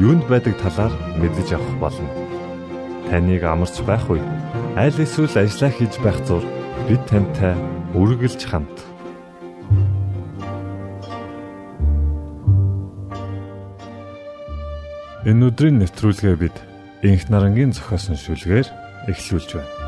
юунд байдаг талаар мэдэж авах болно. Таныг амарч байх үед аль эсвэл ажиллаа хийж байх зур бид тантай үргэлж хамт. Энэ өдрийн нэвтрүүлгээ бид Инх нарангийн зохиосон шүлгээр эхлүүлж байна.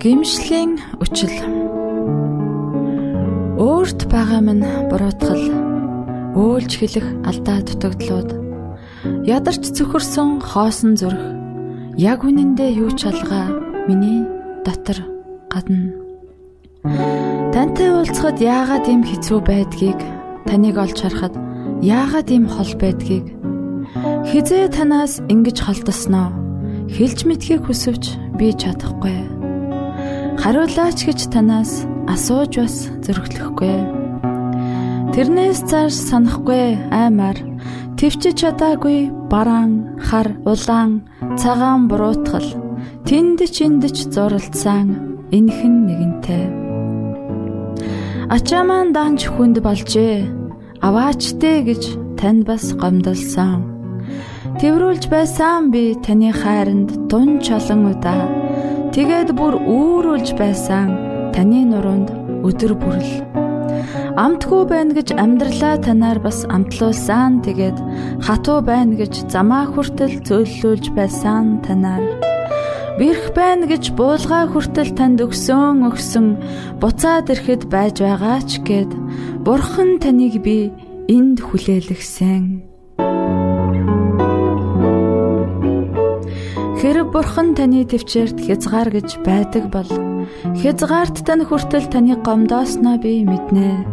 Гимшлийн үчил. Өөрт байгаа минь буруутгал өөлж хэлэх алдаа дутагдлууд. Ядарч цөхөрсөн хоосон зүрх яг үнэндээ юу ч алгаа миний дотор гадна. Тантай уулзахад яагаад ийм хэцүү байдгийг таныг олж харахад яагаад ийм хол байдгийг? Хизээ танаас ингэж холдосноо? Хэлж мэдхийг хүсвч би чадахгүй Хариулаач гэж танаас асууж бас зөрөглөхгүй. Тэрнээс цааш санахгүй аймаар төвчж чадаагүй бараан, хар, улаан, цагаан буруутгал тэнд чиндэж зуралдсан энхэн нэгэнтэй. Ачаа маань данч хүнд болжээ. Аваачтэй гэж танд бас гомдолсон. Тэврүүлж байсан би таны хайранд дун чолон удаа Тэгээд бүр үүрүүлж байсан таны нуруунд өдөр бүрл амтгүй байна гэж амьдралаа танаар бас амтлуулсан. Тэгээд хатуу байна гэж замаа хүртэл зөөллүүлж байсан танаар. Бэрх байна гэж буулгаа хүртэл танд өгсөн өгсөн. Буцаад ирэхэд байж байгаа ч гэд бурхан таныг би энд хүлээлгсэн Хэрэг бурхан таны төвчээрт хязгаар гэж байдаг бол хязгаарт тань хүртэл таны гомдоосноо би мэднэ.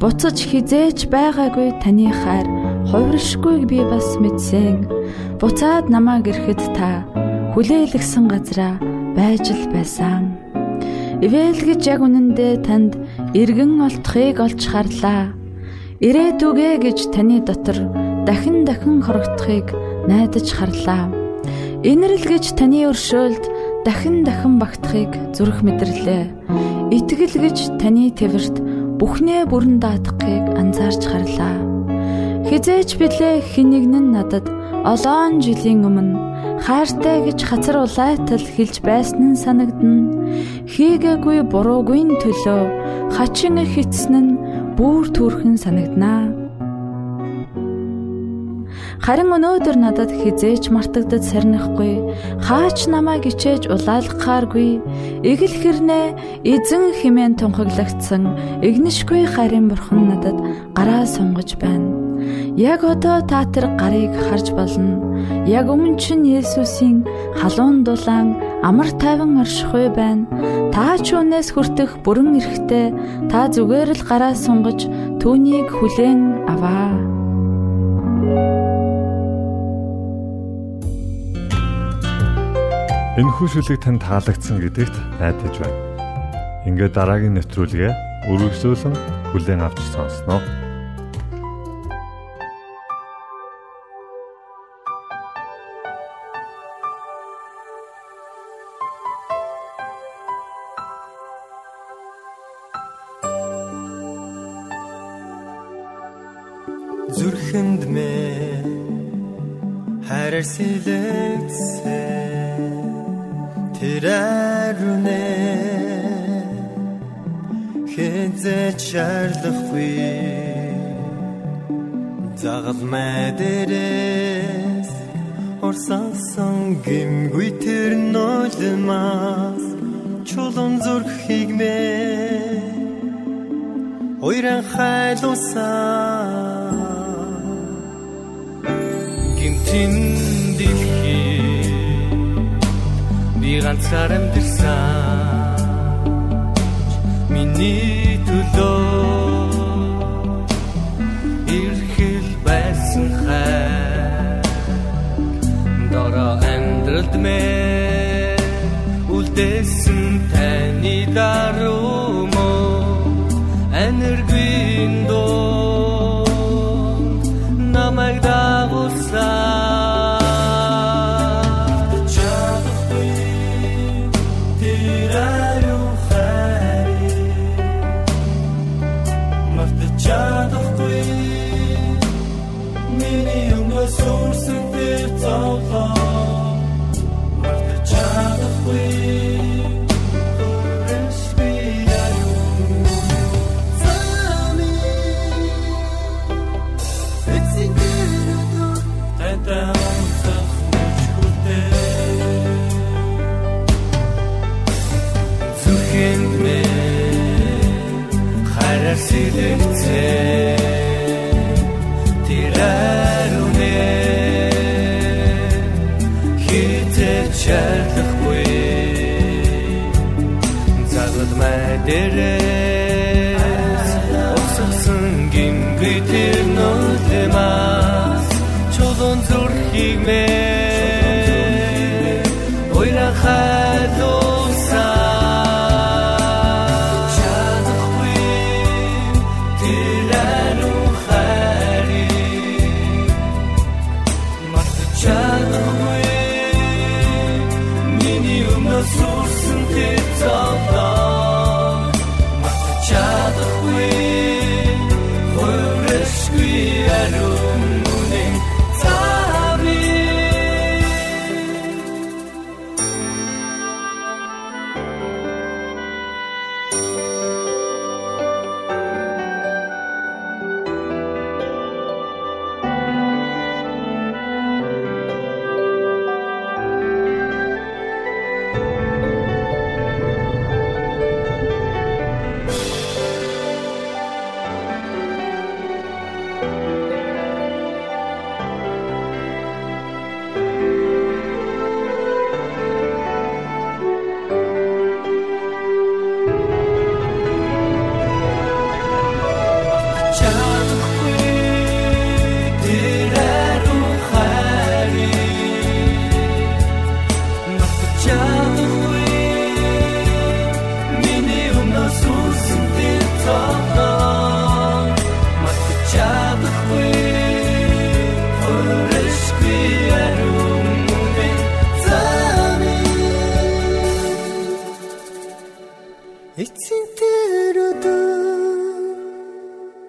Буцаж хизээч байгаагүй таны хайр хувиршгүйг би бас мэдсэн. Буцаад намаа гэрхэд та хүлээлгсэн газараа байж л байсан. Ивэл гэж яг үнэндээ танд эргэн олдохыг олж харлаа. Ирээдүгэ гэж таны дотор дахин дахин хорогдохыг найдаж харлаа Инэрл гэж таны өршөөлд дахин дахин багтахыг зүрх мэдэрлээ. Итгэл гэж таны твэрт бүхнээ бүрэн даатгахыг анзаарч харлаа. Хизээч билээ хинэгн нь надад олоон жилийн өмнө хайртай гэж хацар улайтал хэлж байсан нь санагдна. Хийгээгүй буруугүй төлөө хачин их эцэн нь бүр төрхөн санагданаа. Харин өнөөдөр надад хизээч мартагдад сарнихгүй, хаач намайг ичээж улаалгахааргүй, эгэл хэрнээ эзэн химэн тунхаглагдсан игнишгүй харин бурхан надад гараа сунгаж байна. Яг одоо та тэр гарыг харж болно. Яг өмнө чинь Есүсийн халуун дулаан амар тайван оршихуй байна. Та ч үнээс хүртэх бүрэн эрэхтэй та зүгээр л гараа сунгаж түүнийг хүлээн аваа. Энэ хүшүүлэг танд таалагдсан гэдэгт найдаж байна. Ингээд дараагийн нэвтрүүлгээ өргөжлүүлэн хүлээн авч сонсноо. зүрхэнд мэ хайраар сэлэгцээ тэрэрүнэ. Хэнзэж шаардлагагүй загал мэдэрээс. Орсансан гимгүй тэр нулимас чулуун зүрх хигмэ ойран хайлуусаа гимтин дэлхий ганцаар амьдэрсэн миний төлөө ирхэл байсан хай дора амьдралд мэ үлдээсэн таны даруй дээрээс уссан гингүй тэр нөлөөмас чулуун зүрхийг мэ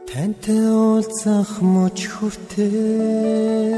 Тантай уулзах мөч хүртээ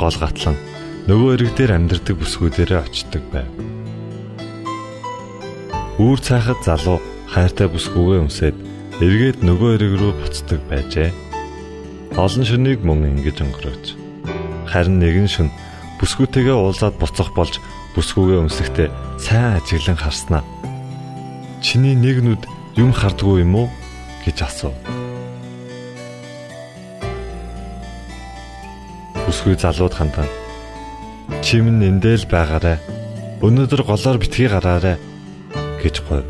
гол гатлан нөгөө эрэг дээр амьдардаг бүсгүүдэрээ очдог байв. Үүр цаахад залуу хайртай бүсгүйгээ өмсөд эргээд нөгөө эрэг рүү буцдаг байжээ. Олон шөнийг мөн ингэж өнгөрөөж. Харин нэгэн шөн бүсгүйтэйгээ уулзаад буцах болж бүсгүйгээ өмсөхдөө сайн ажиглан харснаа. Чиний нэг нүд юм хардггүй юм уу гэж асуув. Бүсгүй залууд хандан. Чим нь эндэл байгаарэ. Өнөөдөр голоор битгий гараарэ гэж гойв.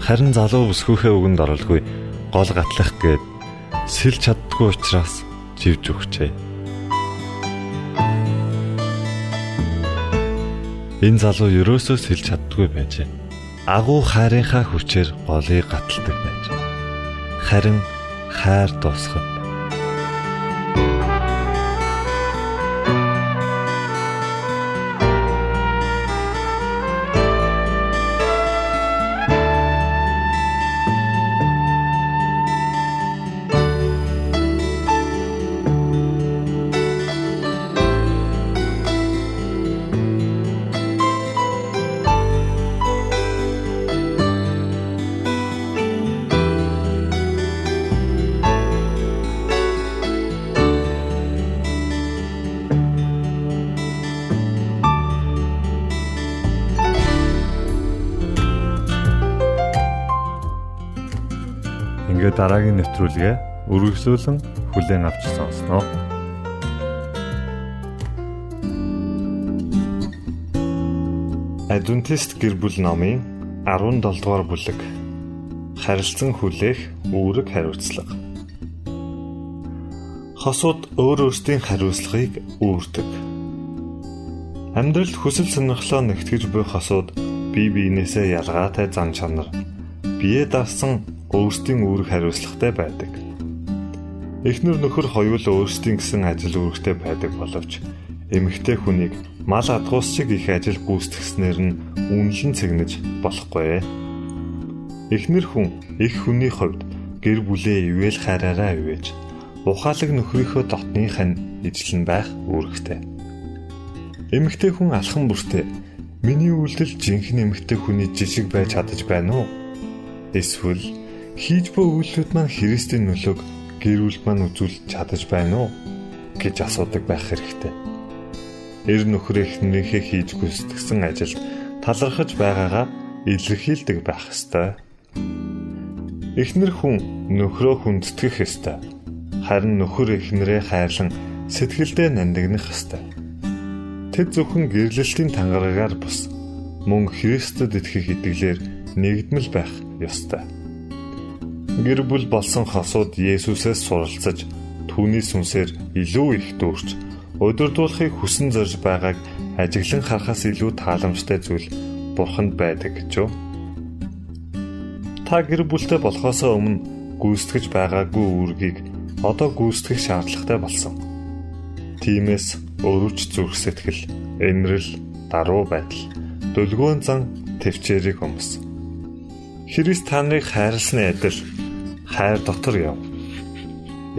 Харин залуу бүсгүйхээ үгэнд оролгүй гол гатлах гээд сэлж чаддгүй учраас живж өгчээ. Энэ залуу ерөөсөө сэлж чаддгүй байжээ. Агуу хайрынхаа хүчээр голыг гаталдаг байж. Харин хайр дуусах ингээд дараагийн нэвтрүүлгээ үргэлжлүүлэн хүлээн авч сонсноо. Адвентист гэр бүл номын 17 дугаар бүлэг харилцан хүлээх үүрэг хариуцлага. Хосууд өөр өөрсдийн хариуцлагыг үүрдэг. Амьдралд хүсэл сонирхлоо нэгтгэж буй хосууд бие биенээсээ ялгаатай зан чанар бие даасан өөрсдийн үүрэг хариуцлагатай байдаг. Эхнэр нөхөр хоёул өөрсдийн гэсэн ажил үүрэгтэй байдаг боловч эмэгтэй хүнийг мал адгуус шиг их ажил гүйцэтгэснээр нь үнэлэн цэгнэж болохгүй. Эхнэр хүн их хүний хувьд гэр бүлээ ивэл хараараа ивэж ухаалаг нөхрийнхөө дотных нь ижлэн байх үүрэгтэй. Эмэгтэй хүн алхан бүртээ миний үйлдэл жинхэнэ эмэгтэй хүний жишг байж чадаж байна уу? Эсвэл хийж буй үйлдэлүүд маань Христийн нөлөөг гэр бүл маань үзүүлж чадаж байна уу гэж асуудаг байх хэрэгтэй. Эр нөхөр эхнэрийнхээ хийж гүйцэтгсэн ажилд талархаж байгаагаа илэрхийлдэг байх ёстой. Эхнэр хүн нөхрөө хүндэтгэх ёстой. Харин нөхөр эхнэрээ хайрлан сэтгэлдээ нандинах ёстой. Тэд зөвхөн гэрлэлтийн тангараагаар бус мөн Христэд итгэх итгэлээр нэгдмэл байх ёстой. Гэр бүл болсон хосууд Есүсээс суралцаж түүний сүнсээр илүү их дүүрч удирдуулахыг хүсэн зорж байгааг ажиглан харахаас илүү тааламжтай зүйл бурханд байдаг гэж юу? Та гэр бүлтэй болохоос өмнө гүйцэтгэж байгаагүй үүргийг одоо гүйцэтгэх шаардлагатай болсон. Тиймээс өрөвч зүрх сэтгэл, энэрл, даруй байдал, дөлгөөн зан төвчээрийг өмс. Христ та нарыг хайрласны адил хайр дотор яв.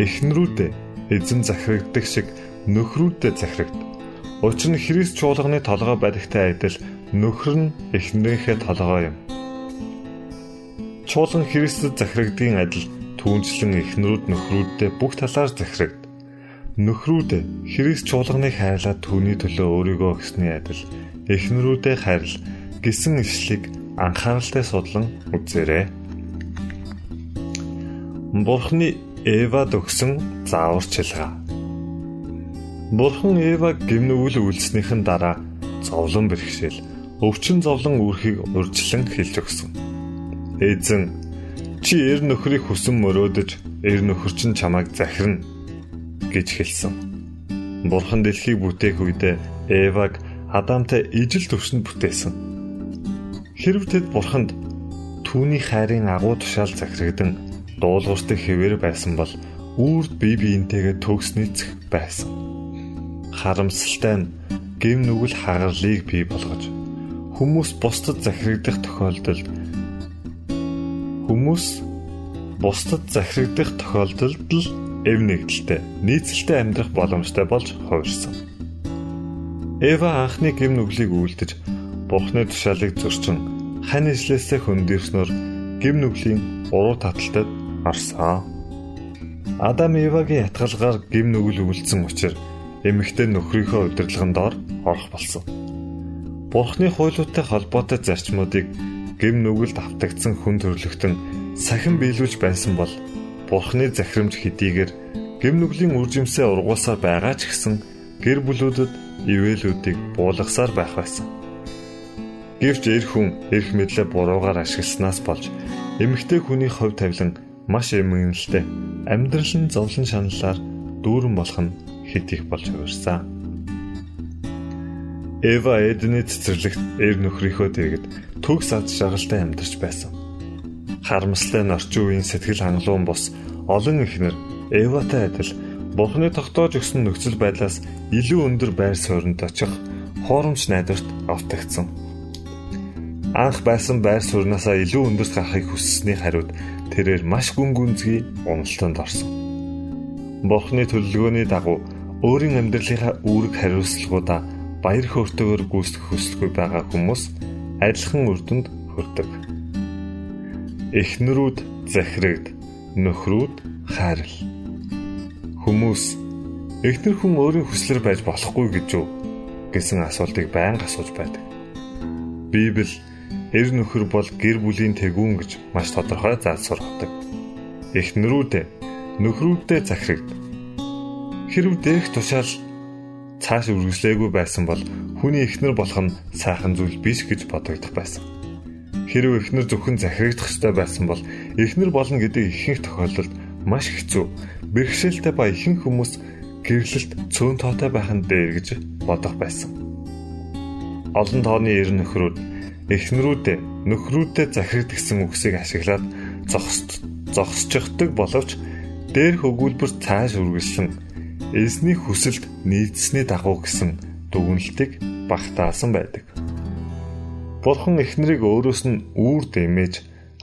Эхнэрүүдээ эзэн захирагддаг шиг нөхрүүдэд захирагд. Учир нь Христ чуулганы толгой байдагтай адил нөхөр нь эхнэрийнхээ толгой юм. Чуулган Христэд захирагдгийн адил түүнчлэн эхнэрүүд нөхрүүддээ бүх талаар захирагд. Нөхрүүд Христ чуулганыг хайрлаад түүний төлөө өөрийгөө өгсөний адил эхнэрүүдээ хайрл гэсэн ишлийг анхааралтай судлан үзээрэй. Бурхны Эвад өгсөн зааварчилгаа. Бурхан Эваг гимнүгэл үйлснийхэн дараа зовлон бэрхшээл өвчин зовлон үрхийг урьдчилан хэлж өгсөн. Эзэн чи эр нөхрийг хүсэн мөрөөдөж эр нөхөр чинь чамайг захирна гэж хэлсэн. Бурхан дэлхийг бүтээх үедээ Эваг Адамтай ижил төвшөнд бүтээсэн. Хэрв тэд Бурханд түүний хайрын агуу тушаал захирагдан дуулууртай хэвээр байсан бол үрд бие биентэйгээ төгснөцөх байсан. Харамсалтай нь гэм нүгэл хагарлыг бий болгож хүмүүс бусдад захирагдах тохиолдолд хүмүүс бусдад захирагдах тохиолдолд л эв нэгдэлтэй нийцэлтэй амьдрах боломжтой болж хувирсан. Эва анхны гэм нүглийг үлдэж Бурхны тушаалыг зөрчин хань ижлээсээ хөндөрснөөр гэм нүглийн уруу таталтад орсон. Адам Евагийн ятгалгаар гим нүгэл өвлцсөн учраас эмэгтэй нөхрийнхөө удирдлагын доор орох болсон. Бурхны хуйлуудтай холбоотой зарчмуудыг гим нүгэлд автагдсан хүн төрлөختөн сахин биелүүлж байсан бол Бурхны захирамж хэдийгээр гим нүглийн үржимсээ ургуулсаар байгаа ч гэсэн гэр бүлүүдэд ивэлүүдийг буулгасаар байх байсан. Гэвч эр хүн эрх мэдлээ буруугаар ашигласнаас болж эмэгтэй хүний хувь тавилан маш эмгэнэлтэй амьдрал нь зовлон шаналлаар дүүрэн болох нь хэд их болж хувирсан. Эва Эдний цэцэрлэгт эр нөхрийнхөө дэргэд төгс ад жаргалтай амьдарч байсан. Харамслалтай орчин үеийн сэтгэл хангалуун бос олон ихнэр Эватай адил Бурхны тогтоож өгсөн нөхцөл байдлаас илүү өндөр байр суурьнд очих хуурамч найдварт автагдсан. Анх байсан байр сууриасаа илүү өндөрт гарахыг хүссэний хариуд тэрээр маш гүн гүнзгий уналтанд орсон. Бурхны төлөвлөгөөний дагуу өөрийн амьдралынхаа үүрэг хариуцлагуудаа баяр хөөртэйгээр гүйцэтгэх хүсэлгүй байгаа хүмүүс адилхан үр дүнд хүрдэг. Эхнэрүүд захирагд, нөхрүүд хайрл. Хүмүүс эхнэр хүн өөрийн хүслээр байж болохгүй гэж юу гэсэн асуултыг байнга асууж байдаг. Библи эр нөхөр бол гэр бүлийн тэгүүн гэж маш тодорхой заалсургадаг. Эхнэрүүдээ нөхрүүддээ захирагд. Хэрв дээрх тушаал цааш үргэлжлээгүй байсан бол хүний эхнэр болох нь сайхан зүйл биш гэж бодогдох байсан. Хэрв эхнэр зөвхөн захирагдах ёстой байсан бол эхнэр болно гэдэг ихэнх тохиолдолд маш хэцүү, бэрхшээлтэй ба ихэнх хүмүүс гэрлэлт цөөн тоотой байх нь дээр гэж бодох байсан. Олон тооны ер нөхрүүд эхнэрүүдээ нөхрүүдэд захирагд гэсэн үгсийг ашиглаад зогсож зогсчихдаг боловч дээрх өгүүлбэр цааш үргэлжлэн эзний хүсэлд нийцсэний дагуу гэсэн дүгнэлтийг багтаасан байдаг. Бурхан эхнэрийг өөрөөс нь үүр дэмэж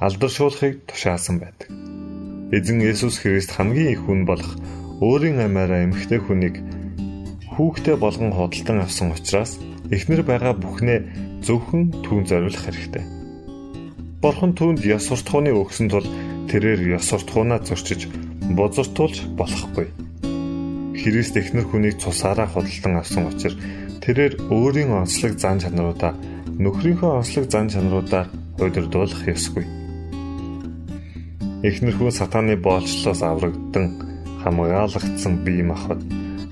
алдаршуулахыг тушаасан байдаг. Эзэн Есүс Христ хамгийн их хүн болох өөрийн амиараа эмхтэй хүнийг хүүхдээ болгон худалдан авсан учраас эхнэр байгаа бүхнээ зөвхөн түүн зориулах хэрэгтэй. Бурхан түүнд ёс суртахууны өгсөн тул тэрээр ёс суртахуунаа зөрчиж бозортуулж болохгүй. Христ эхнэр хүнийг цусаараа худалдан авсан учраас тэрээр өөрийн онцлог зан чанаруудаа нөхрийнхөө онцлог зан чанаруудаар удирдуулах ёсгүй. Эхнэр хүн сатааны боолчлоос аврагдсан хамгаалагдсан бие махбод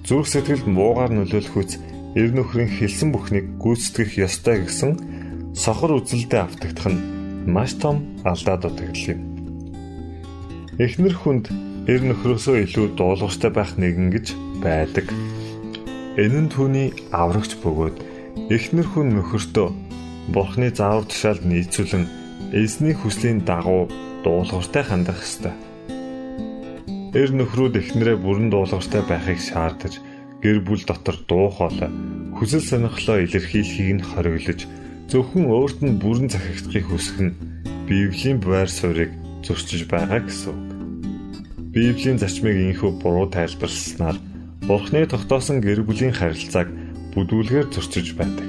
зүрх сэтгэлд муугаар нөлөөлөхүйц эр нөхрийн хэлсэн бүхнийг гүйцэтгэх ёстой гэсэн сохор үзэлдээ автагдах нь маш том алдаа дутагдал юм. Эхнэр хүнд эр нөхрөөсөө илүү дуулууртай байх нэгэн гэж байдаг. Энэ нь түүний аврагч бөгөөд эхнэр хүн нөхөртөө Бурхны заавар тушаалд нийцүүлэн эзний хүслийн дагуу дуулууртай хандах ёстой. Эр нөхрүүд эхнэрээ бүрэн дуулууртай байхыг шаардаж гэр бүл дотор дуу хоолой хүсэл сонирхлоо илэрхийлэхийг нь хориглож зөвхөн өөрт нь бүрэн захирагдахыг хүсэх нь Библийн байр суурийг зөрчиж байгаа гэсэн үг. Библийн зарчмыг инхүү буруу тайлбарласнаар Бурхны тогтоосон гэр бүлийн харилцааг бүдүүлгээр зөрчиж байдаг.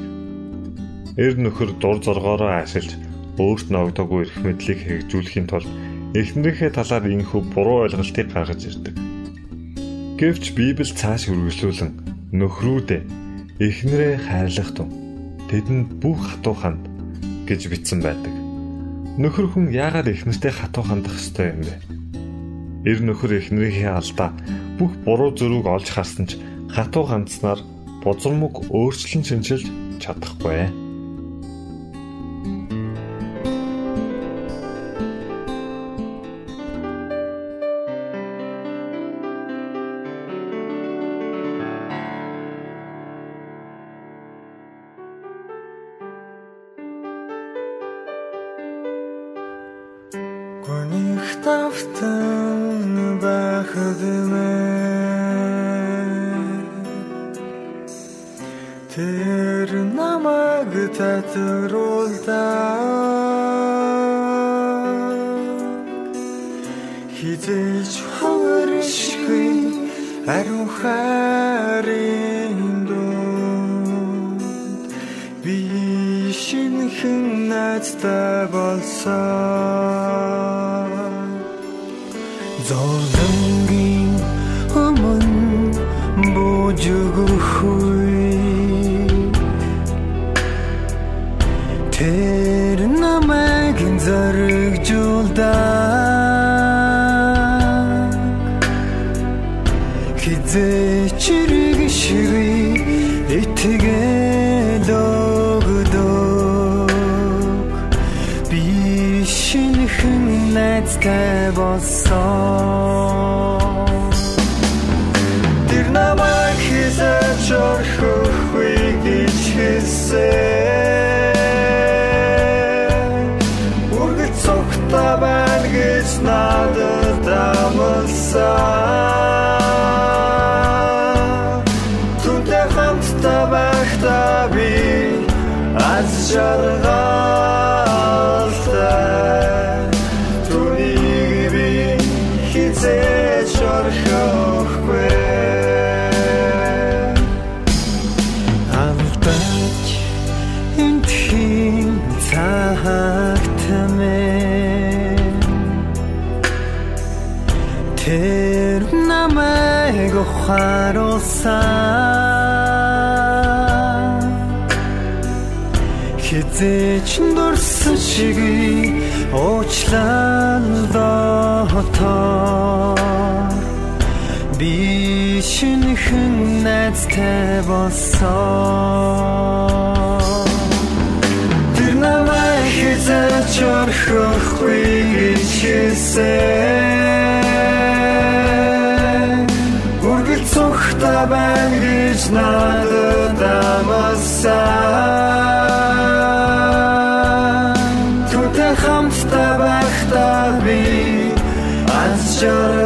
Эр нөхөр дур зоргоороо ашиглаж өөрт ногдоогүй эрх мэдлийг хэрэгжүүлэхийн тулд эхнэрийнхээ талаар инхүү буруу ойлголтыг гаргаж ирдэг. Гэвч Библи цааш үргэлжлүүлэн нөхрүүдээ эхнэрээ хайрлах тун тэдэнд бүх хатуу ханд гэж бичсэн байдаг. Нөхөр хүн яагаад эхнэртэй хатуу хандах ёстой юм бэ? Эр нөхөр эхнэрийнхээ алдаа бүх буруу зөрүүг олж харсан ч хатуу ганцнаар бузармаг өөрчлөн шинжилж чадахгүй. Тэр намайг татруулдаа Хизээч хаваршгүй ариун хайрын дунд би шинхэн найзтай болсон шинхэн найзтай болсон Тэр намайг хизээч орхихгүй гэж хэлсэн Үргэлж цогта байна гэж надад амласан. зээч дурсан шиг уучлан дотоо би шинхэн найзтай болсон. Тэр намайг хизээч орхихгүй гэж хэлсэн. Үргэлж цогта байна гэж надад амсаа show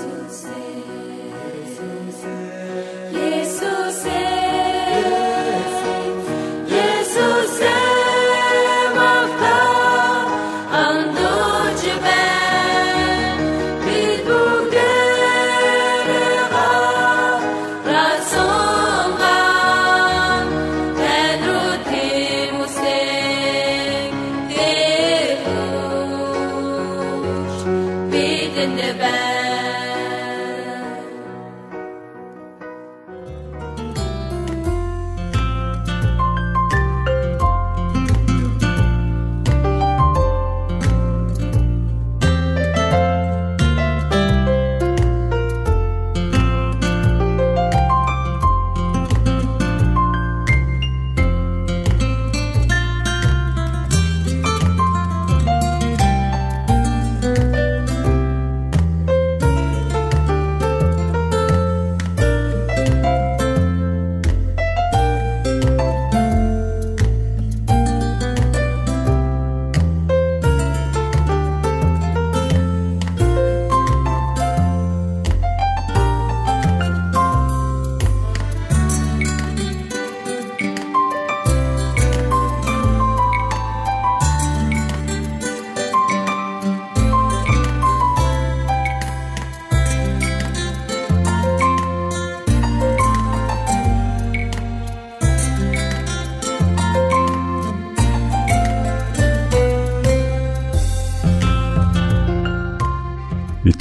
Jesus is.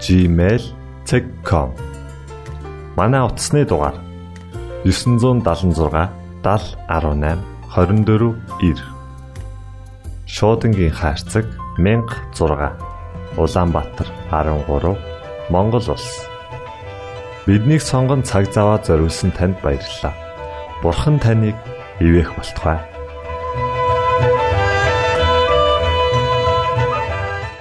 @gmail.com Манай утасны дугаар 976 7018 24 9 Шуудангийн хаяг 16 Улаанбаатар 13 Монгол улс Биднийг сонгон цаг зав аваад зориулсан танд баярлалаа. Бурхан таныг ивээх болтугай.